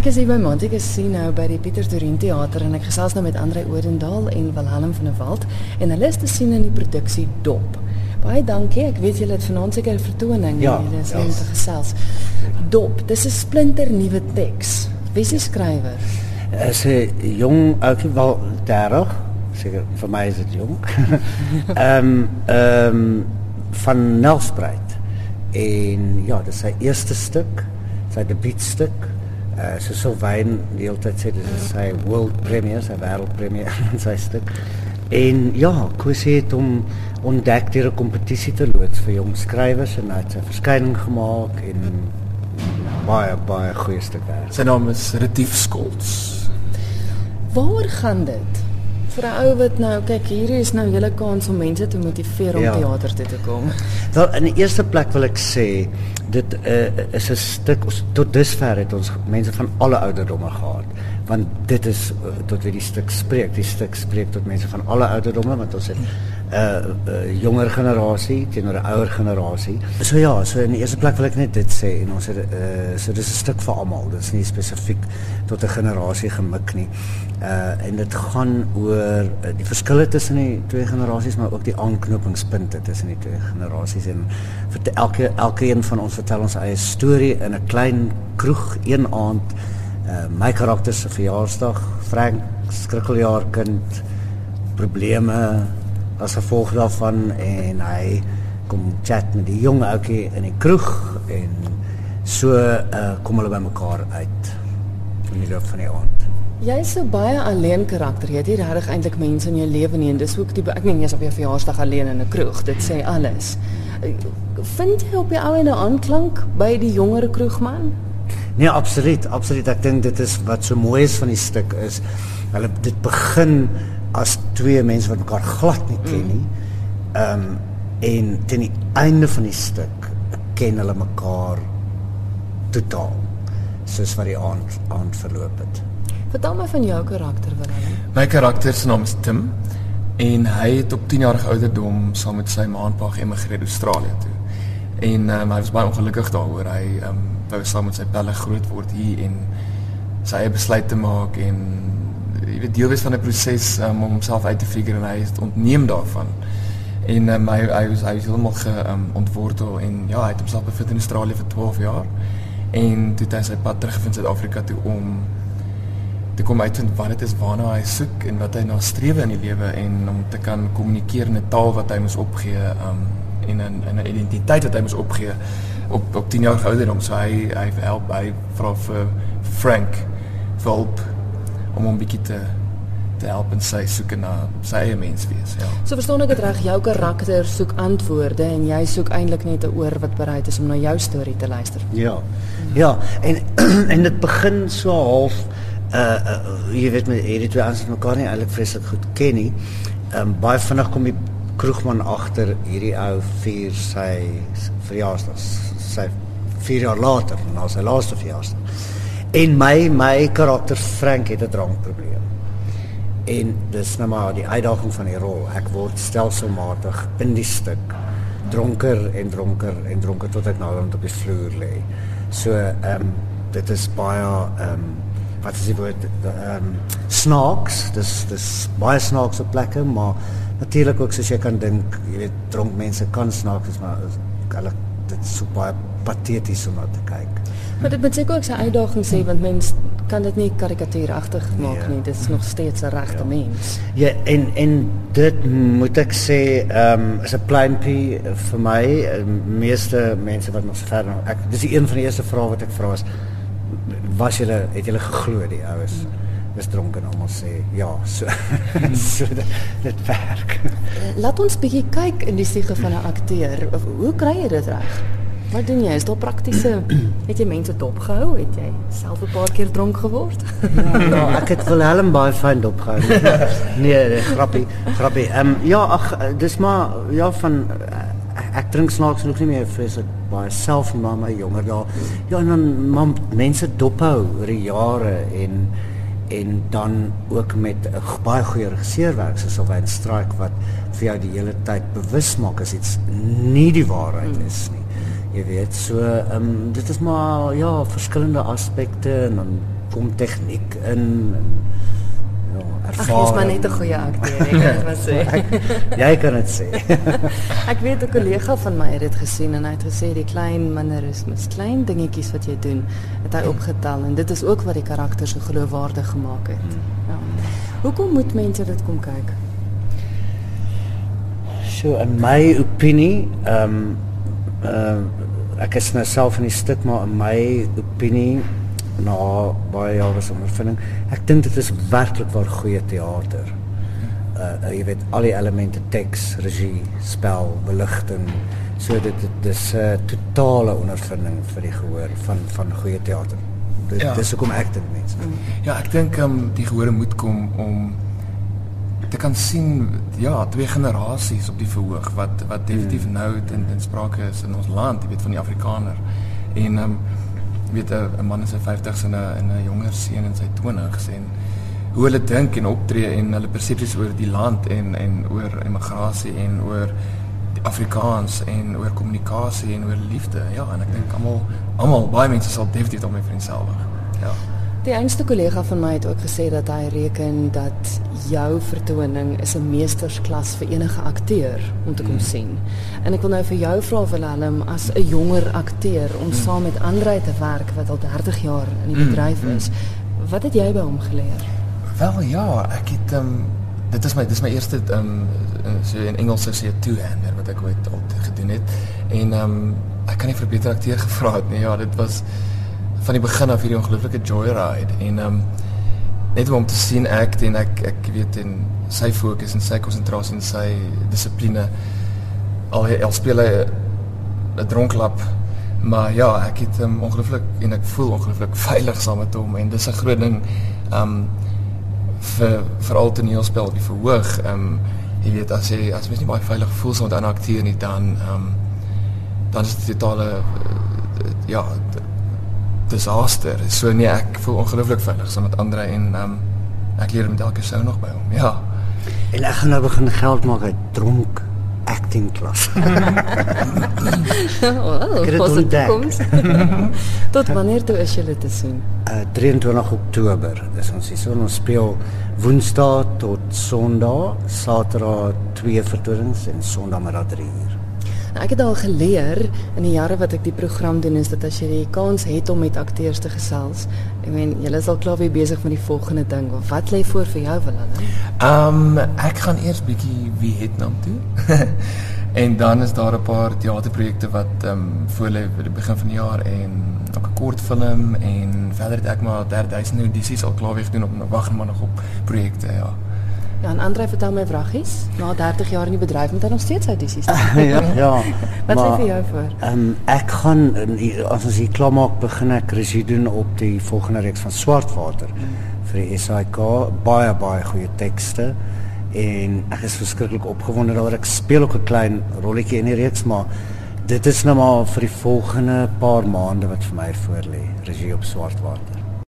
Ek is hier by Monte Casino by die Pieter Torin Theater en ek gesels nou met Andre Odendaal en Willem van der Walt en hulle is te sien in die produksie Dop. Baie dankie. Ek weet julle het vanaand seker 'n vertoning Ja, en julle is ja. hier om te gesels. Dop, dis 'n splinter nuwe teks. Wie is die skrywer? Is 'n jong ouetjie wel 30, seker vir my is dit jong. Ehm ehm van Nelspruit. En ja, dis sy eerste stuk, sy debuutstuk. Uh so so wyn die hele tyd sê dit is sy world premiere, sy wêreldpremiere in sy stuk. En ja, Kosie het hom ontdek deur 'n kompetisie te loods vir jong skrywers en hy het sy verskyning gemaak en baie baie goeie stuk werk. Sy naam is Retief Skolts. Waaroor gaan dit? Vir 'n ou wat nou kyk, hier is nou julle kans om mense te motiveer om Ja. teater toe te kom. Wel in die eerste plek wil ek sê dit uh, is 'n stuk ons tot dusver het ons mense van alle ouderdomme gehad want dit is uh, tot wie die stuk spreek die stuk spreek tot mense van alle ouderdomme want ons het 'n uh, uh, jonger generasie teenoor 'n ouer generasie so ja so in die eerste plek wil ek net dit sê en ons het uh, so dis 'n stuk vir almal dit is nie spesifiek tot 'n generasie gemik nie. Uh, en dit gaan oor uh, die verskille tussen die twee generasies maar ook die aanknopingspunte tussen die twee generasies en vir elke elkeen van ons vertel ons eie storie in 'n klein kroeg een aand uh, my karakter se verjaarsdag Frank skrikkeljaar kind probleme as gevolg daarvan en hy kom chat met die jong ouetjie in die kroeg en so uh, kom hulle bymekaar uit in die loop van die aand Jy's so baie alleen karakter. Jy het nie regtig eintlik mense in jou lewe nie en dis ook die ek meen jy's op jou verjaarsdag alleen in 'n kroeg. Dit sê alles. Vind jy op die ou en 'n aanklank by die jongere kroegman? Nee, absoluut, absoluut. Ek dink dit is wat so mooi is van die stuk is hulle dit begin as twee mense wat mekaar glad nie ken nie. Ehm um, en teen die einde van die stuk ken hulle mekaar totaal. Soos wat die aand aand verloop het. Vertel my van jou karakter, Willem. My karakter se naam is Tim en hy het op 10 jarige ouderdom saam met sy ma en pa geëmigreer Australië toe. En um, hy was baie ongelukkig daaroor. Hy um, wou saam met sy pelle groot word hier en sy eie besluit te maak en jy weet deel wees van 'n proses um, om homself uit te figure en hy is ontneem daarvan. En um, hy hy was hy was heeltemal ge um, ontwortel en ja, hy het homself bevind in Australië vir 12 jaar. En toe het hy sy pad teruggevind Suid-Afrika toe om te kom uitvind wat dit is waarna hy soek en wat hy na streef in die lewe en om te kan kommunikeer in 'n taal wat hy moes opgee um en in in 'n identiteit wat hy moes opgee op op 10 jaar ouderdom so hy hy help hy vra vir Frank vir hulp om hom bietjie te te help in sy soeke na sy eie menswees ja So verstaan ek dit reg, jou karakter soek antwoorde en jy soek eintlik net 'n oor wat bereid is om na jou storie te luister. Ja. Ja, en en dit begin so half uh, uh jy weet met hierdie twee ouens wat mekaar nie eintlik vreeslik goed ken nie. Ehm um, baie vinnig kom die kroegman agter hierdie ou vier sy verjaarsdag, sy 4 jaar later na sy laaste verjaarsdag. En my my karakter Frank het 'n drankprobleem. En dis nou maar die uitdaging van die rol. Ek word stelselmatig in die stuk dronker en dronker en dronker tot ek naderhand op die vloer lê. So ehm um, dit is baie ehm um, wat is die woord ehm um, snaaks. Dis dis baie snaaks op plekke, maar natuurlik ook soos jy kan dink, jy weet dronk mense kan snaaks wees, maar hulle dit is so baie pateties om na te kyk. Maar dit moet seker ook sy uitdaging sê want mens kan dit nie karikatuuragtig maak Nee. nie. Dit is nog steeds 'n regte Ja. mens. Ja en en dit moet ek sê ehm um, is 'n pleintjie vir my. Uh, meeste mense wat ons verder ek dis die een van die eerste vrae wat ek vra is was julle het julle geglo die oues was dronken almal sê ja so so dit, dit werk. Laat ons bietjie kyk in die siege van 'n akteur. Hoe kry jy dit reg? Wat doen jy? Is daar praktiese het jy mense dopgehou? Het jy self 'n paar keer dronk geword? ja, ek het Willem baie fyn dopgehou. nee, nee, grappie, grappie. Ehm um, ja, ag dis maar ja van uh, ek drink snaaks nog nie meer vreeslik baie self maar my jonger daar. Ja, en dan mense dophou oor die jare en en dan ook met 'n g- baie goeie regisseurwerk soos Sylvain Strike wat vir jou die hele tyd bewus maak as iets nie die waarheid is nie. Jy weet, so ehm um, dit is maar ja, verskillende aspekte en dan kom tegniek in en ja, ervaring. Jy's maar net 'n goeie akteur, ek kan dit maar sê. jy kan dit sê. ek weet 'n kollega van my het dit gesien en hy het gesê die klein mannerismes, klein dingetjies wat jy doen, het hy opgetel en dit is ook wat die karakter so geloofwaardig gemaak het. Hmm. Ja. Hoekom moet mense dit kom kyk? So in my opinie, ehm um, uh, ek is nou self in die stuk maar in my opinie na baie jare se ondervinding, ek dink dit is werklik waar goeie teater. Uh, uh jy weet al die elemente teks, regie, spel, beligting, so dit dit is 'n uh, totale ondervinding vir die gehoor van van goeie teater. Dit ja. dis hoekom ek dit mense. Ja, ek dink ehm um, die gehoor moet kom om te kan sien ja, twee generasies op die verhoog wat wat definitief hmm. nou in in sprake is in ons land, jy weet van die Afrikaner. En ehm um, weet 'n man in sy 50s en 'n 'n jonger seun in sy 20s en hoe hulle dink en optree en hulle persepsies oor die land en en oor immigrasie en oor Afrikaans en oor kommunikasie en oor liefde. Ja, en ek dink almal almal baie mense sal definitief daarmee vriendselfig. Ja. Die enigste kollega van my het ook gesê dat hy reken dat jou vertoning is 'n meestersklas vir enige akteur om te kom mm. sien. En ek wil nou vir jou vra Willem as 'n jonger akteur om mm. saam met Andre te werk wat al 30 jaar in die mm, bedryf is. Mm. Wat het jy by hom geleer? Wel ja, ek het um, dit is my dis my eerste um, so in Engels sou sê two-hander wat ek ooit al gedoen het. En um, ek kan nie vir beter akteur gevra het nie. Ja, dit was van die begin af hierdie ongelooflike joyride en ehm um, net om te sien ek en ek ek weet en sy fokus en sy konsentrasie en sy dissipline al al speel hy 'n dronklap maar ja ek het hom um, ongelooflik en ek voel ongelooflik veilig saam met hom en dis 'n groot ding ehm um, vir vir al die neelspel op die verhoog ehm um, jy weet as jy as mens nie baie veilig voel so met 'n akteur nie dan ehm um, dan is dit totale uh, ja disaster. So nee, ek voel ongelooflik veilig saam met Andre en ehm um, ek leer met elke sou nog by hom. Ja. En ek gaan nou begin geld maak uit dronk acting klas. wow, Tot wanneer toe is julle te sien? Uh 23 Oktober. Dis ons hier so ons speel Woensdae tot Sondag, Saterdag twee vertonings en Sondagmiddag 3 uur. Nou, ek het al geleer in die jare wat ek die program doen is dat as jy die kans het om met akteurs te gesels, ek meen julle is al klaar weer besig met die volgende ding. Wat lê voor vir jou Willem? Ehm um, ek gaan eers bietjie naam toe. en dan is daar 'n paar teaterprojekte wat ehm um, voor lê vir die begin van die jaar en ook 'n kortfilm en verder het ek maar 3000 audisies al klaar weg doen op wag maar nog op projekte ja. Ja, en Andre vertel my vraggies. Na 30 jaar in die bedryf moet hy nog steeds audisies doen. ja, ja. Wat sê vir jou voor? Ehm um, ek gaan as ons hier klaar maak begin ek regie doen op die volgende reeks van Swartwater mm. vir die SAK. Baie baie goeie tekste en ek is verskriklik opgewonde daaroor. Ek speel ook 'n klein rolletjie in die reeks, maar dit is nou maar vir die volgende paar maande wat vir my voorlê, regie op Swartwater.